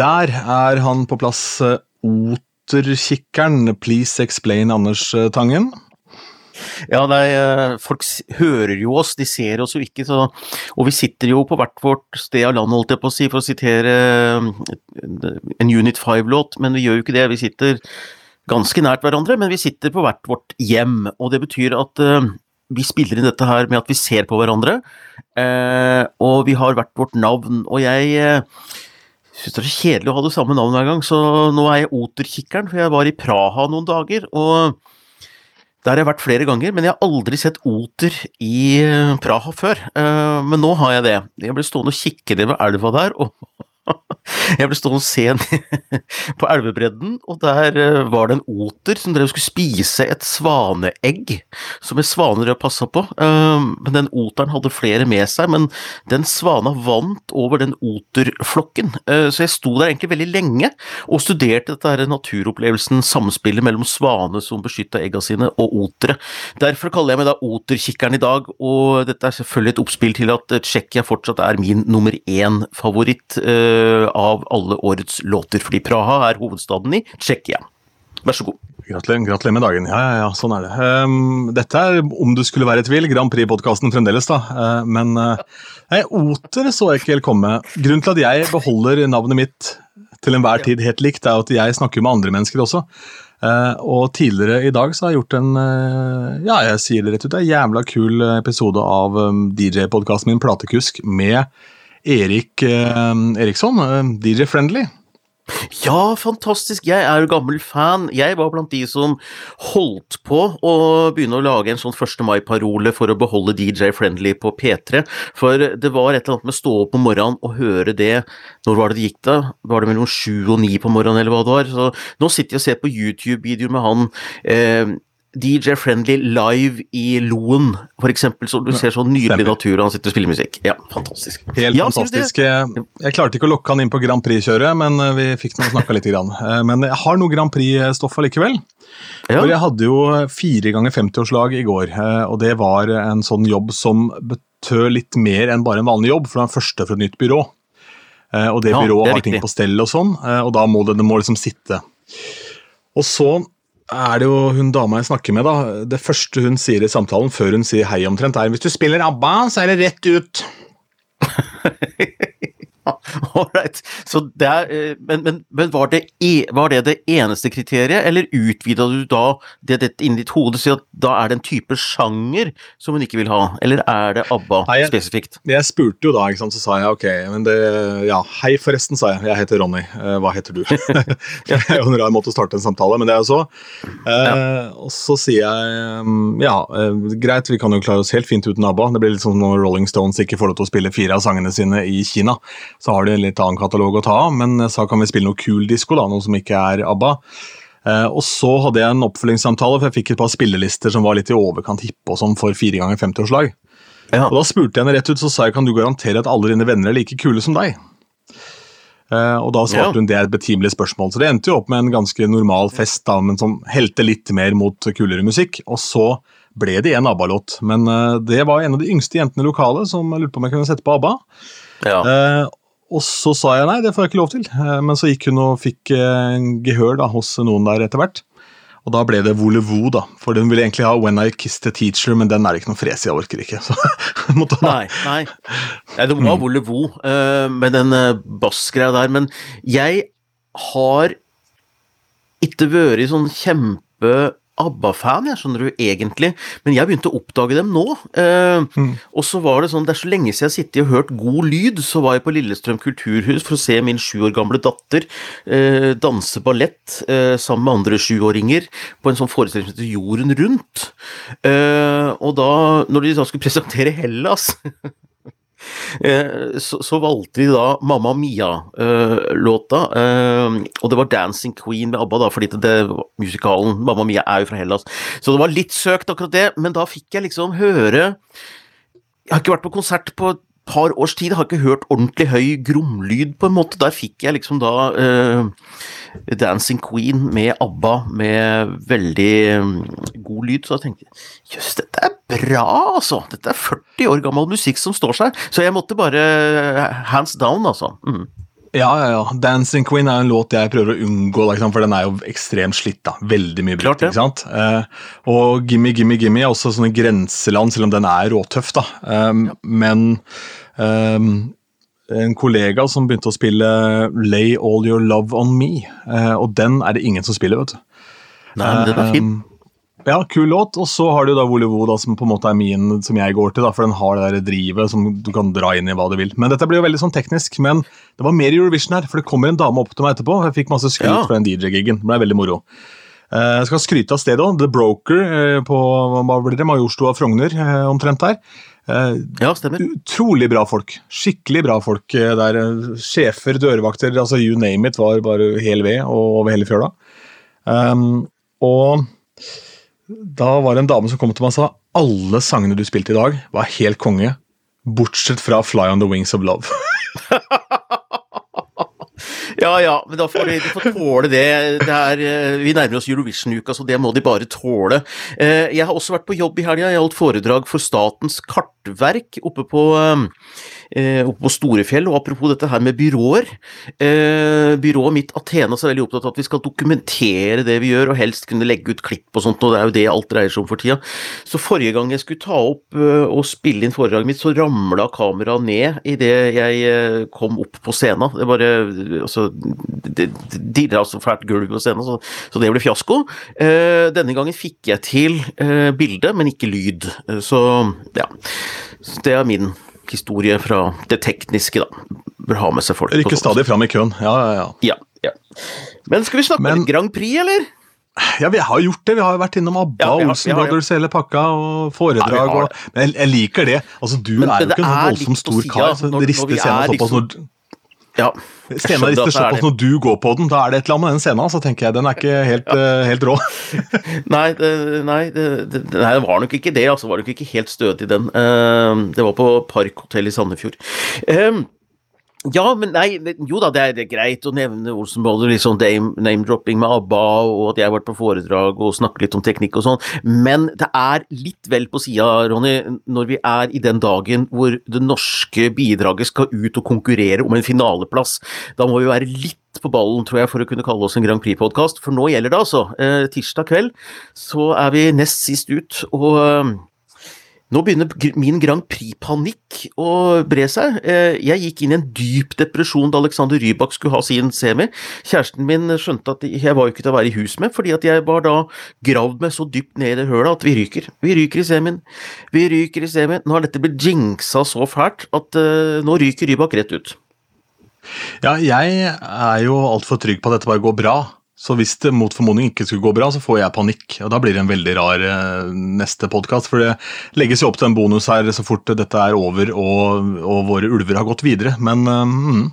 Der er han på plass. eh, Oterkikkeren, please explain, Anders eh, Tangen. Ja, nei, eh, folk hører jo oss, de ser oss jo ikke, så Og vi sitter jo på hvert vårt sted av landet, holdt jeg på å si, for å sitere en Unit 5-låt, men vi gjør jo ikke det. Vi sitter ganske nært hverandre, men vi sitter på hvert vårt hjem, og det betyr at vi spiller inn dette her med at vi ser på hverandre, og vi har hvert vårt navn, og jeg syns det er kjedelig å ha det samme navnet hver gang, så nå er jeg Oterkikkeren, for jeg var i Praha noen dager, og der har jeg vært flere ganger, men jeg har aldri sett oter i eh, Praha før. Eh, Men nå har jeg det. Jeg ble stående og kikke ned ved elva der, og jeg ble stående og se på elvebredden, og der eh, var det en oter som drev og skulle spise et svaneegg, som en svane drev og passa på. Eh, Men den oteren hadde flere med seg, men den svana vant over den oterflokken. Eh, Så jeg sto der egentlig veldig lenge og studerte dette her naturopplevelsen, samspillet mellom svane som beskytta egga sine, og otere. Derfor kaller jeg meg da Oterkikkeren i dag, og dette er selvfølgelig et oppspill til at eh, Tsjekkia fortsatt er min nummer én favoritt av alle årets låter, fordi Praha er hovedstaden i Tsjekkia. Vær så god. Gratulerer, gratulerer med dagen. Ja, ja, ja, sånn er det. Um, dette er, om du skulle være i tvil, Grand Prix-podkasten fremdeles, da. Uh, men uh, nei, oter så jeg ikke helt komme. Grunnen til at jeg beholder navnet mitt til enhver tid helt likt, er at jeg snakker med andre mennesker også. Uh, og tidligere i dag så har jeg gjort en eh, ja, jeg sier det rett ut, en jævla kul episode av um, DJ-podkasten min Platekusk med Erik eh, Eriksson, eh, DJ Friendly. Ja, fantastisk. Jeg er jo gammel fan. Jeg var blant de som holdt på å begynne å lage en sånn 1. mai-parole for å beholde DJ Friendly på P3. For det var et eller annet med å stå opp om morgenen og høre det Når var det det gikk, da? Var det mellom sju og ni på morgenen, eller hva det var? Så nå sitter jeg og ser på YouTube-videoer med han eh, DJ Friendly live i Loen, eksempel, så du ser så nydelig natur, og han sitter og spiller musikk. Ja, fantastisk. Helt Ja, fantastisk. Jeg, jeg klarte ikke å lokke han inn på Grand Prix-kjøret, men eh, vi fikk nå snakka litt. Grann. Eh, Men jeg har noe Grand Prix-stoff allikevel. Ja. For jeg hadde jo fire ganger 50-årslag i går, eh, og det var en sånn jobb som betød litt mer enn bare en vanlig jobb, for det var den første fra et nytt byrå. Eh, Og det Ja, byrået det har ting på stell og sånn, eh, og da må det, det må liksom sitte. Og så er det jo hun dama jeg snakker med, da. Det første hun sier i samtalen før hun sier hei omtrent, er hvis du spiller ABBA, så er det rett ut. Ålreit. Eh, Men, men, men var, det e, var det det eneste kriteriet, eller utvida du da det, det inni ditt hode, så da er det en type sjanger som hun ikke vil ha, eller er det ABBA Nei, jeg- spesifikt? Jeg spurte jo da, ikke sant, så sa jeg ok, men det Ja, hei forresten, sa jeg. Jeg heter Ronny. Eh, hva heter du? det er jo en rar måte å starte en samtale, men det er jo så. Eh, Og så sier jeg mm, ja, eh, greit, vi kan jo klare oss helt fint uten ABBA. Det blir litt sånn når Rolling Stones ikke får lov til å spille fire av sangene sine i Kina. Så har de en litt annen katalog å ta av, men så kan vi spille noe kul disko, da, noe som ikke er ABBA. Eh, og så hadde jeg en oppfølgingssamtale, for jeg fikk et par spillelister som var litt i overkant hippe og sånn for fire ganger 50-årslag. Ja. Og Da spurte jeg henne rett ut, så sa jeg kan du garantere at alle dine venner er like kule som deg? Uh, og da svarte Ja. hun det er et betimelig spørsmål. Så det endte jo opp med en ganske normal fest, da, men som helte litt mer mot kulere musikk. Og så ble det en ABBA-låt, men uh, det var en av de yngste jentene i lokalet som lurte på om jeg kunne sette på ABBA. Ja. Eh, og så sa jeg nei, det får jeg ikke lov til. Eh, men så gikk hun og fikk eh, gehør da, hos noen der etter hvert. Og da ble det Volevo, da. For hun ville egentlig ha When I Kissed a Teacher, men den er det ikke noe fres i, jeg orker ikke. Så måtte ha Nei, nei. Ja, det var Volevo uh, med den bassgreia der, men jeg har ikke vært sånn kjempe ABBA-fan, jeg skjønner du egentlig, men jeg begynte å oppdage dem nå. Eh, Og så var det sånn, det er så lenge siden jeg har sittet og hørt god lyd, så var jeg på Lillestrøm kulturhus for å se min sju år gamle datter eh, danse ballett eh, sammen med andre sjuåringer på en sånn forestilling som heter Jorden rundt. Eh, og da, når de da skulle presentere Hellas så, så valgte de da Mamma Mia-låta, eh, og det var Dancing Queen med ABBA, da, fordi det, musikalen Mamma Mia er jo fra Hellas. Så det var litt søkt, akkurat det, men da fikk jeg liksom høre Jeg har ikke vært på konsert på par års tid, har ikke hørt ordentlig høy gromlyd, på en måte. Der fikk jeg liksom da uh, Dancing Queen med ABBA med veldig um, god lyd, så jeg tenkte jøss, dette er bra, altså! Dette er 40 år gammel musikk som står seg, så jeg måtte bare hands down, altså. Mm. Ja, ja, ja. 'Dancing Queen' er en låt jeg prøver å unngå, liksom, for den er jo ekstremt slitt. da. Veldig mye brukt. ikke sant? Eh, og 'Gimme, Gimme, Gimme' er også sånne grenseland, selv om den er råtøff. da. Um, ja. Men um, en kollega som begynte å spille 'Lay All Your Love On Me', uh, og den er det ingen som spiller, vet du. Nei, men den er fin. Um, ja, kul låt. Og så har du da Volevo, da, som på en måte er min som jeg går til, da, for den har det der drivet som du kan dra inn i hva du vil. Men dette blir jo veldig sånn teknisk. Men det var mer Eurovision her, for det kommer en dame opp til meg etterpå. Jeg fikk masse skryt ja. fra den DJ-gigen. Det ble veldig moro. Eh, jeg skal skryte av stedet òg. The Broker eh, på hva blir det, Majorstua Frogner, eh, omtrent der. Ja, stemmer. Utrolig bra folk. Skikkelig bra folk der. Sjefer, dørvakter, altså you name it var bare hel ved og over hele fjøla. Um, og da var det en dame som kom til meg og sa alle sangene du spilte i dag, var helt konge, bortsett fra 'Fly on the Wings of Love'. ja ja, men da får de, de får tåle det. det er, eh, vi nærmer oss Eurovision-uka, så det må de bare tåle. Eh, jeg har også vært på jobb i helga. Jeg holdt foredrag for Statens kartverk oppe på eh, oppe på Storefjell. Og apropos dette her med byråer. Eh, byrået mitt Athenas er veldig opptatt av at vi skal dokumentere det vi gjør, og helst kunne legge ut klipp og sånt, og det er jo det alt dreier seg om for tida. Så forrige gang jeg skulle ta opp eh, og spille inn foredraget mitt, så ramla kameraet ned idet jeg eh, kom opp på scenen. Det bare altså Det dirra så fælt gulv på scenen, så, så, det ble fiasko. Eh, denne gangen fikk jeg til eh, bilde, men ikke lyd. Eh, så ja. Det er min historie fra det tekniske, da. Bør ha med seg folk. Rykker stadig fram i køen, ja, ja, ja. ja, ja. Men skal vi snakke Men, om Grand Prix, eller? Ja, vi har gjort det. Vi har vært innom ABBA, ja, Olsen Brothers, hele pakka, og foredrag. Ja, og, men jeg, jeg, liker det. Altså, Du men, er jo ikke en sånn voldsomt stor kar. Så det rister scenen såpass når ja, Scenen slår på når du går på den. Da er det et eller annet med den scenen. Så tenker jeg, Den er ikke helt, ja. uh, helt rå. nei, det, nei, det, det, nei, det, var nok ikke det. altså var nok ikke helt stødig, den. Uh, det var på Park hotell i Sandefjord. Uh, ja, men nei, jo da, det er, det er greit å nevne Olsen Brothers, litt sånn name-dropping med ABBA, og at jeg har vært på foredrag og snakket litt om teknikk og sånn, men det er litt vel på sida, Ronny, når vi er i den dagen hvor det norske bidraget skal ut og konkurrere om en finaleplass. Da må vi være litt på ballen, tror jeg, for å kunne kalle oss en Grand Prix-podkast, for nå gjelder det altså. Eh, tirsdag kveld så er vi nest sist ut, og eh, nå begynner min Grand Prix-panikk å bre seg. Eh, jeg gikk inn i en dyp depresjon da Alexander Rybak skulle ha sin semi. Kjæresten min skjønte at jeg var ikke til å være i hus med, fordi at jeg var da gravd meg så dypt ned i det hølet at vi ryker. Vi ryker i semien. Vi ryker i semien. Nå har dette blitt jinxa så fælt at uh, nå ryker Rybak rett ut. Ja, jeg er jo altfor trygg på at dette bare går bra. Så hvis det mot formodning ikke skulle gå bra, så får jeg panikk. Og da blir det en veldig rar eh, neste podkast. For det legges jo opp til en bonus her så fort dette er over og, og våre ulver har gått videre. Men eh, mm,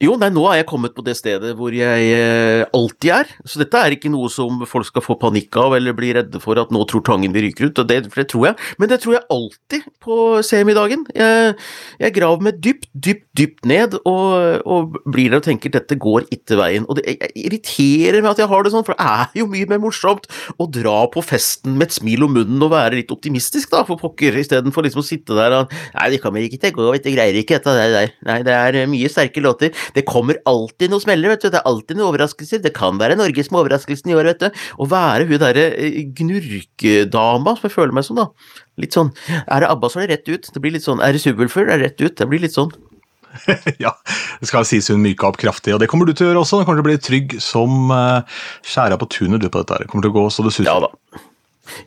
jo, nei, nå er jeg kommet på det stedet hvor jeg eh, alltid er. Så dette er ikke noe som folk skal få panikk av eller bli redde for at nå tror Tangen vi ryker ut. Det, for det tror jeg. Men det tror jeg alltid på semidagen. Jeg, jeg graver meg dypt, dypt, dypt ned og, og blir der og tenker dette går ikke veien. Og det jeg, irriterer meg at jeg har det sånn, for det er jo mye mer morsomt å dra på festen med et smil om munnen og være litt optimistisk, da, for pokker, istedenfor liksom å sitte der og Nei, det kan vi ikke tenke å vi det greier ikke dette der. Nei, det er mye sterke låter. Det kommer alltid noe smeller, vet du. Det er alltid noen overraskelser. Det kan være Norge som er overraskelsen i år, vet du. Å være hun derre eh, gnurkedama, som jeg føler meg som, da. Litt sånn Er det ABBA, så er det rett ut. Det blir litt sånn Er det Subwoolfer, det er rett ut. Det blir litt sånn. ja, det skal sies hun myka opp kraftig, og det kommer du til å gjøre også. Du kommer til å bli trygg som uh, skjæra på tunet du på dette. Det kommer til å gå så det suser. Ja da.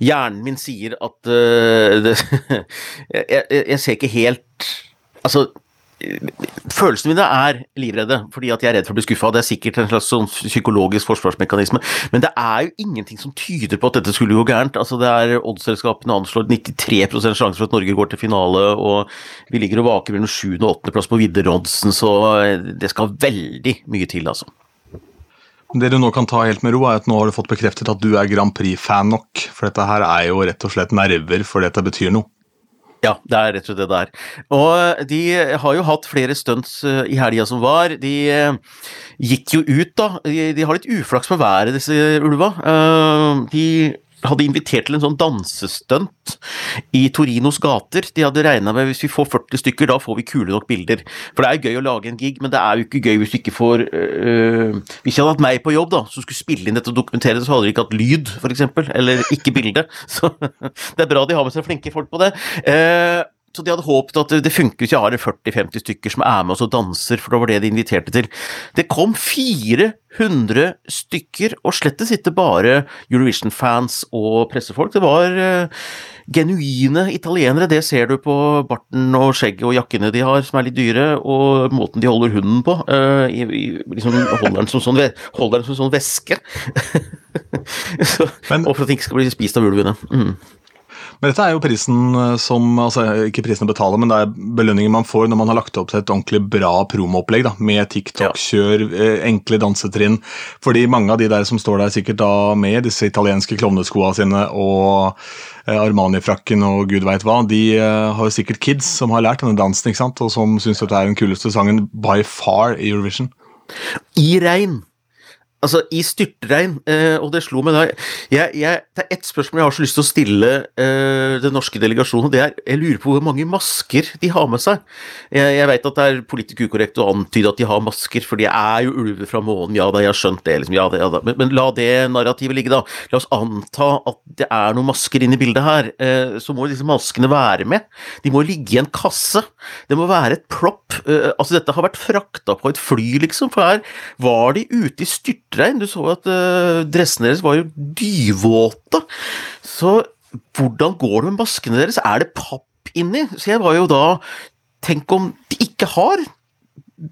Hjernen min sier at uh, det, jeg, jeg, jeg, ser ikke helt Altså, Følelsene mine er livredde fordi at jeg er redd for å bli skuffa. Det er sikkert en slags sånn psykologisk forsvarsmekanisme. Men det er jo ingenting som tyder på at dette skulle gå gærent. Altså det er Oddsselskapene anslår 93% sjanse for at Norge går til finale, og vi ligger og vaker mellom 7. og 8. plass på Vidder-oddsen, så det skal veldig mye til, altså. Det du nå kan ta helt med ro, er at nå har du fått bekreftet at du er Grand Prix-fan nok. For dette her er jo rett og slett nerver, for dette betyr noe. Ja, det er rett og slett det det er. Og de har jo hatt flere stunts eh, i helga som var. De eh, gikk jo ut, da. De, de har litt uflaks med været, disse ulva. Eh, de hadde invitert til en sånn dansestunt i Torinos gater. De hadde regna med hvis vi får 40 stykker, da får vi kule nok bilder. For det er gøy å lage en gig, men det er jo ikke gøy hvis du ikke får øh, Hvis jeg hadde hatt meg på jobb, da, som skulle spille inn dette og dokumentere det, så hadde de ikke hatt lyd, f.eks., eller ikke bilde. Så det er bra de har med seg flinke folk på det. Uh, så de hadde håpet at det, funker hvis jeg har 40-50 stykker som er med oss og danser, for det var det de inviterte til. Det kom 400 stykker, og slettes ikke bare Eurovision-fans og pressefolk. Det var uh, genuine italienere, det ser du på barten og skjegget og jakkene de har, som er litt dyre, og måten de holder hunden på. Uh, i, i, liksom holder den som sånn, holder den som sånn væske. så, Men, og for at den ikke skal bli spist av ulvene. Mm. Men dette er jo prisen eh, som altså Ikke prisen å betale, men det er belønningen man får når man har lagt opp til et ordentlig bra promoopplegg, med TikTok-kjør, ja. Eh, enkle dansetrinn. Fordi mange av de der som står der sikkert da med disse italienske klovneskoa sine og eh, Armani-frakken og gud veit hva, de har jo sikkert kids som har lært denne dansen, ikke sant, og som syns dette er den kuleste sangen by far i Eurovision. I regn Altså, i styrtregn, eh, og det slo meg da jeg, jeg, Det er ett spørsmål jeg har så lyst til å stille eh, den norske delegasjonen, og det er Jeg lurer på hvor mange masker de har med seg. Jeg, jeg vet at det er politisk ukorrekt å antyde at de har masker, for de er jo ulver fra månen, ja da, jeg har skjønt det, liksom, ja da, ja da. Men, men, la det narrativet ligge, da. La oss anta at det er noen masker inne i bildet her. Eh, så må disse maskene være med. De må ligge i en kasse. Det må være et plopp. Eh, altså, dette har vært frakta på et fly, liksom, for her var de ute i styrt styrtregn. Du så at uh, dressene deres var jo dyvåte. Så hvordan går det med maskene deres? Er det papp inni? Så jeg var jo da Tenk om de ikke har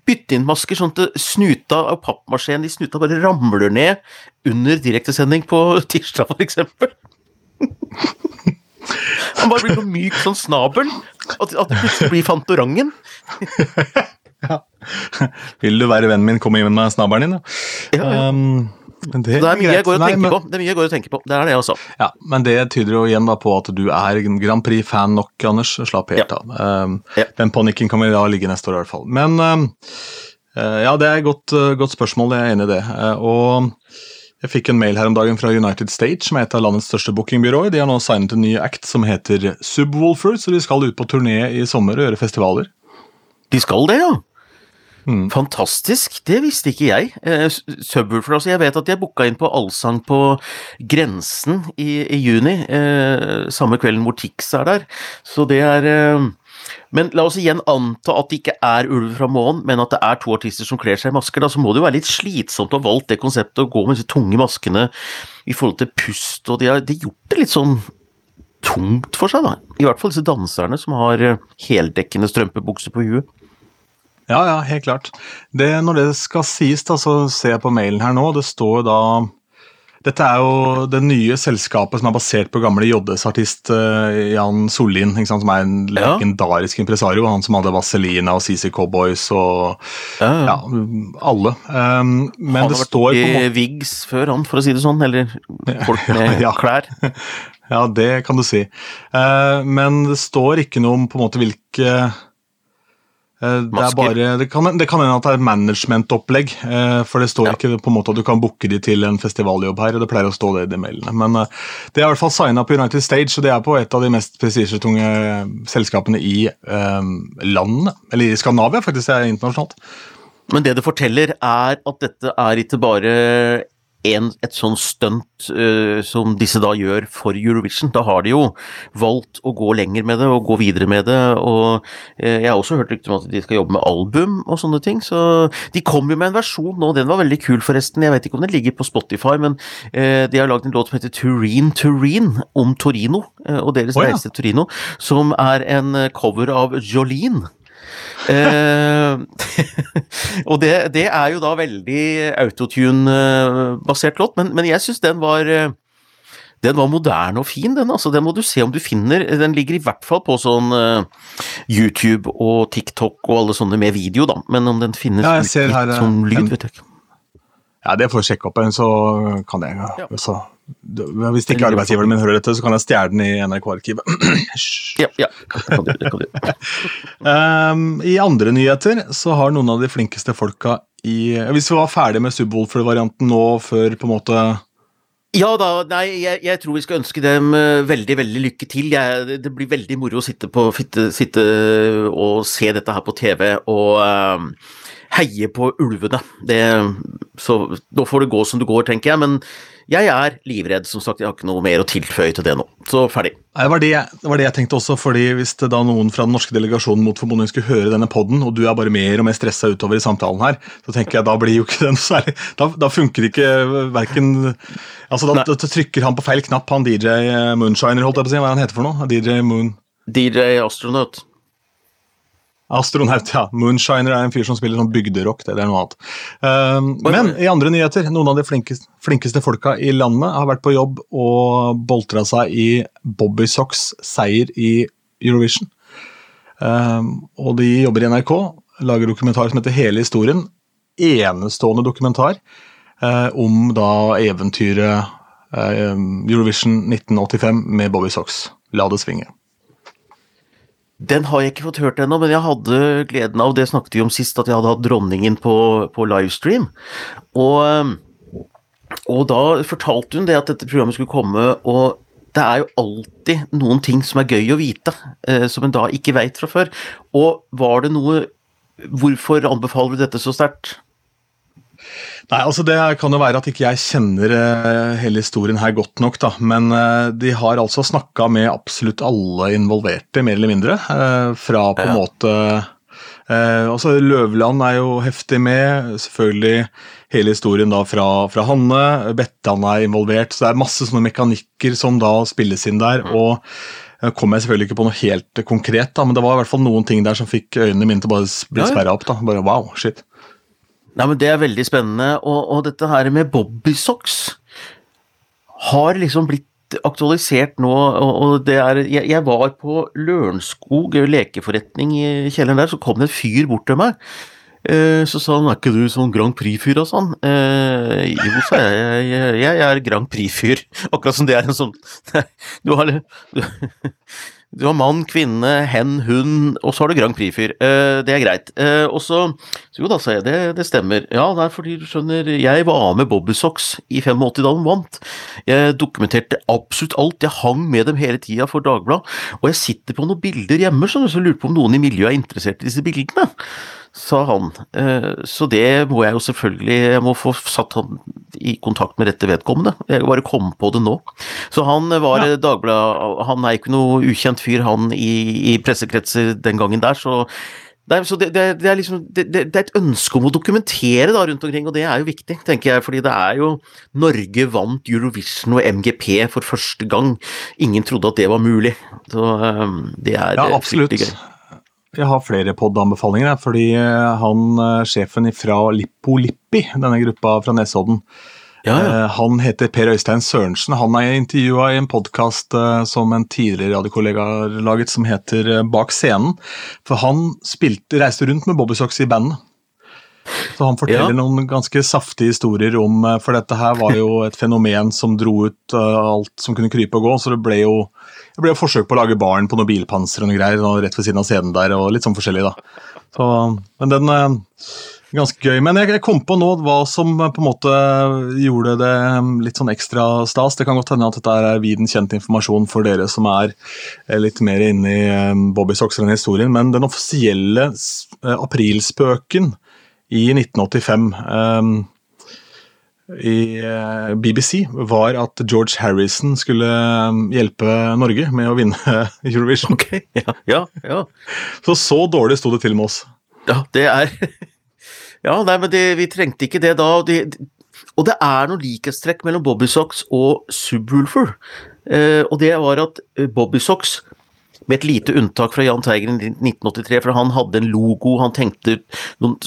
bytte inn masker, sånn at snuta av pappmaskinen i snuta bare ramler ned under direktesending på tirsdag, eksempel. Han bare blir så myk som snabelen, at, at det plutselig blir Fantorangen. Ja. Vil du være vennen min, kom inn med snabelen din, da. Ja, ja. Um, det, det, er mye jeg går og tenker Nei, men, på. Det er mye jeg går og tenker på. Det er det, også. Ja, Men det tyder jo igjen da på at du er Grand Prix-fan nok, Anders. Slapp helt av. Um, ja. Den panikken kan vi da ligge neste år, i hvert fall. Men um, ja, det er et godt, uh, godt, spørsmål, jeg er enig i det. Uh, og jeg fikk en mail her om dagen fra United Stage, som er et av landets største bookingbyråer. De har nå signet en ny act som heter Subwoolfer, så de skal ut på turné i sommer og gjøre festivaler. De skal det, ja? Mm. Fantastisk, det visste ikke jeg. Eh, Subwoofer, altså. Jeg vet at jeg booka inn på Allsang på Grensen i, i juni, eh, samme kvelden hvor Tix er der. Så det er eh, Men la oss igjen anta at det ikke er ulv fra månen, men at det er to artister som kler seg i masker. Da så må det jo være litt slitsomt å ha valgt det konseptet å gå med disse tunge maskene i forhold til pust, og de har, de har gjort det litt sånn tungt for seg, da. I hvert fall disse danserne som har eh, heldekkende strømpebukser på huet. Ja, ja, helt klart. Det, når det skal sies, da, så ser jeg på mailen her nå. Det står da Dette er jo det nye selskapet som er basert på gamle JS-artist uh, Jan Sollien, som er en ja. legendarisk impresario. Han som hadde Vazelina og CC Cowboys og ja, ja. alle. Um, men han det står Han har vært i Viggs før, han, for å si det sånn. Eller folk med klær. Ja, det kan du si. Uh, men det står ikke noe om på en måte hvilke Eh, det, er bare, det, kan, det kan hende at det er et managementopplegg, eh, for det står ja. ikke på en måte at du kan booke de til en festivaljobb her. og Det pleier å stå det i de mailene. Men eh, det er i hvert fall signa på United Stage, og det er på et av de mest prestisjetunge selskapene i um, landet. Eller i Skandinavia, faktisk. Det er internasjonalt. Men det det forteller, er at dette er ikke bare en, et sånn stunt uh, som disse da gjør for Eurovision. Da har de jo valgt å gå lenger med det og gå videre med det. og uh, Jeg har også hørt rykter om at de skal jobbe med album og sånne ting. Så de kom jo med en versjon nå, den var veldig kul forresten. Jeg vet ikke om den ligger på Spotify, men uh, de har lagd en låt som heter Turin Turin, om Torino og deres oh, ja. reise til Torino, som er en cover av Jolene. Eh, og det, det, er jo da veldig autotune-basert låt, men, men jeg syns den var eh, den var moderne og fin, den. altså Den må du se om du finner. Den ligger i hvert fall på sånn uh, YouTube og TikTok og alle sånne med video, da. Men om den finnes ja, ut, her, som lyd, vet jeg ikke. Ja, det får jeg sjekke opp, så kan jeg ja. så, Hvis ikke arbeidsgiveren min hører dette, så kan jeg stjele den i NRK-arkivet. ja, ja, kan du. Kan du. um, I andre nyheter så har noen av de flinkeste folka i Hvis vi var ferdig med Subwoolfer-varianten nå før på en måte Ja da, nei, jeg, jeg, tror vi skal ønske dem uh, veldig, veldig lykke til. Jeg, det blir veldig moro å sitte, på, sitte, sitte, og se dette her på TV og uh, heie på ulvene. Det, så nå får det gå som det går, tenker jeg. Men jeg er livredd, som sagt. Jeg har ikke noe mer å tilføye til det nå. Så ferdig. Det var det, det var det, jeg tenkte også, fordi hvis det da noen fra den norske delegasjonen mot formodning skulle høre denne poden, og du er bare mer og mer stressa utover i samtalen her, så tenker jeg da blir jo ikke den særlig Da, da funker ikke verken Altså, da, da, trykker han på feil knapp, han DJ Moonshiner, holdt jeg på å si. Hva er han heter for noe? DJ Moon DJ Astronaut. Astronaut, ja. Moonshiner er en fyr som spiller sånn bygderock. Det, er noe annet. Um, men i andre nyheter, noen av de flinkeste, flinkeste, folka i landet har vært på jobb og boltra seg i Bobby Socks seier i Eurovision. Um, og de jobber i NRK, lager dokumentar som heter Hele historien. Enestående dokumentar uh, om da eventyret uh, Eurovision 1985 med Bobby Socks. La det svinge. Den har jeg ikke fått hørt ennå, men jeg hadde gleden av, det snakket vi om sist, at jeg hadde hatt dronningen på, på livestream. Og, og, da fortalte hun det at dette programmet skulle komme, og det er jo alltid noen ting som er gøy å vite, eh, som en da ikke veit fra før. Og var det noe Hvorfor anbefaler du dette så sterkt? Nei, altså Det kan jo være at ikke jeg kjenner uh, hele historien her godt nok, da. Men uh, de har altså snakka med absolutt alle involverte, mer eller mindre. Uh, fra på en ja. måte altså Løvland er jo heftig med. Selvfølgelig hele historien da fra, fra Hanne. Bettan er involvert. Så det er masse sånne mekanikker som da spilles inn der. Mm. og kom jeg selvfølgelig ikke på noe helt konkret, da, men det var i hvert fall noen ting der som fikk øynene mine til å bare bli sperra opp. da, bare wow, shit. Nei, men Det er veldig spennende. Og, og dette her med bobbysocks har liksom blitt aktualisert nå, og det er Jeg, jeg var på Lørenskog lekeforretning i kjelleren der, så kom det en fyr bort til meg. Eh, så sa han er ikke du sånn Grand Prix-fyr og sånn? Eh, jo, sa jeg, jeg, jeg er Grand Prix-fyr. Akkurat som det er en sånn Du har du, har mann, kvinne, hen, hund, og så har du Grand Prix-fyr. Uh, det er greit. Uh, og så Jo da, sa jeg, det, det, stemmer. Ja, det er fordi du skjønner, jeg var med Bobbysocks i 85 da de vant. Jeg dokumenterte absolutt alt, jeg hang med dem hele tida for Dagbladet. Og jeg sitter på noen bilder hjemme, så jeg lurer på om noen i miljøet er interessert i disse bildene sa han. Eh, så det må jeg jo selvfølgelig Jeg må få satt han i kontakt med rette vedkommende. Jeg bare kom på det nå. Så han var ja. Dagbladet Han er ikke noe ukjent fyr, han i, i pressekretser den gangen der, så Nei, så det, det, det, er liksom, det, det, er et ønske om å dokumentere da rundt omkring, og det er jo viktig, tenker jeg. Fordi det er jo Norge vant Eurovision og MGP for første gang. Ingen trodde at det var mulig. Så um, det er ja, absolutt. gøy. Jeg har flere pod-anbefalinger, fordi eh, han eh, sjefen fra Lippo Lippi, denne gruppa fra Nesodden, ja, ja. Eh, han heter Per Øystein Sørensen. Han er intervjua i en podkast som en tidligere radiokollega har laget, som heter Bak scenen. For han spilte, reiste rundt med Bobbysocks i bandet. Så han forteller ja. noen ganske saftige historier om For dette her var jo et fenomen som dro ut alt som kunne krype og gå, så det ble jo det ble forsøk på å lage barn på noe bilpanser og noe greier og rett ved siden av scenen der, og litt sånn forskjellig, da. Så, men den er eh, ganske gøy. Men jeg, jeg, kom på nå hva som eh, på en måte gjorde det eh, litt sånn ekstra stas. Det kan godt hende at dette er viden kjent informasjon for dere som er litt mer inne i Bobby Socks og historien, men den offisielle aprilspøken i 1985 i eh, BBC var at George Harrison skulle eh, hjelpe Norge med å vinne Eurovision. Okay, ja, ja, ja. Så så dårlig sto det til med oss. Ja, det er Ja, nei, men det, vi trengte ikke det da. Og det, og det er noe likhetstrekk mellom Bobby Socks og Subwoolfer. Eh, og det var at eh, Bobby Socks med et lite unntak fra Jahn Teigen i 1983, for han hadde en logo, han tenkte noen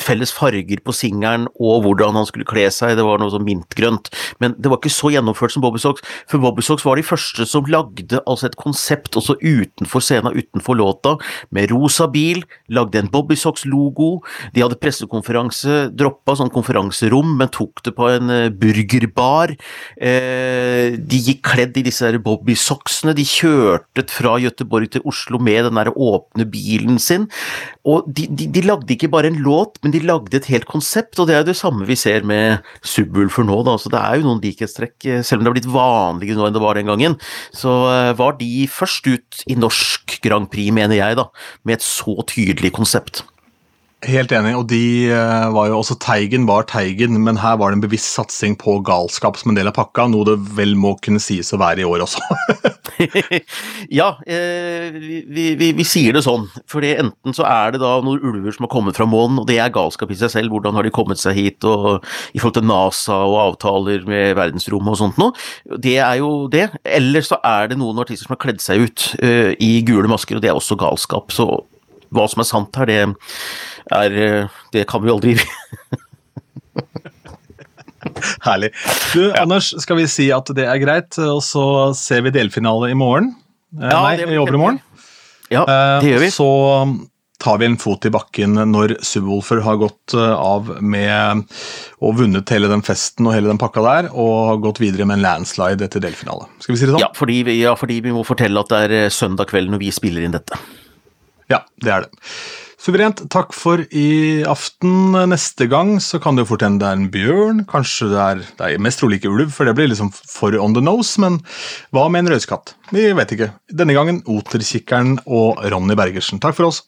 felles farger på singelen og hvordan han skulle kle seg, det var noe sånn mintgrønt. Men det var ikke så gjennomført som Bobby Socks, for Bobby Socks var de første som lagde altså et konsept også utenfor scenen, utenfor låta, med rosa bil, lagde en Bobby Socks-logo, de hadde pressekonferanse, droppa sånn konferanserom, men tok det på en uh, burgerbar. Eh, de gikk kledd i disse Bobby Socksene, de kjørte fra Gøteborg til Oslo med den der åpne bilen sin. Og de, de, de, lagde ikke bare en låt, men de lagde et helt konsept, og det er jo det samme vi ser med Subwoolfer nå, da. Så det er jo noen likhetstrekk, eh, selv om det har blitt vanligere nå enn det var den gangen. Så uh, var de først ut i norsk Grand Prix, mener jeg, da, med et så tydelig konsept. Helt enig, og de eh, var jo også Teigen var Teigen, men her var det en bevisst satsing på galskap som en del av pakka, noe det vel må kunne sies å være i år også. ja, eh, vi, vi, vi, sier det sånn, for enten så er det da noen ulver som har kommet fra månen, og det er galskap i seg selv, hvordan har de kommet seg hit, og i forhold til NASA og avtaler med verdensrommet og sånt noe, det er jo det. Eller så er det noen artister som har kledd seg ut eh, i gule masker, og det er også galskap. Så hva som er sant her, det er Det kan vi jo aldri Herlig. Du, ja. Anders, skal vi si at det er greit, og så ser vi delfinale i morgen? Eh, ja, Nei, i overmorgen. Ja, det gjør vi. Eh, så tar vi en fot i bakken når Subwoolfer har gått eh, av med og vunnet hele den festen og hele den pakka der, og gått videre med en landslide etter delfinale. Skal vi si det sånn? Ja, fordi vi, ja, fordi vi må fortelle at det er søndag kveld når vi spiller inn dette. Ja, det er det. Suverent. Takk for i aften. Neste gang så kan det jo fort hende det er en bjørn. Kanskje det er, det er mest trolig ikke ulv, for det blir liksom for on the nose. Men hva med en røyskatt? Vi vet ikke. Denne gangen Oterkikkeren og Ronny Bergersen. Takk for oss.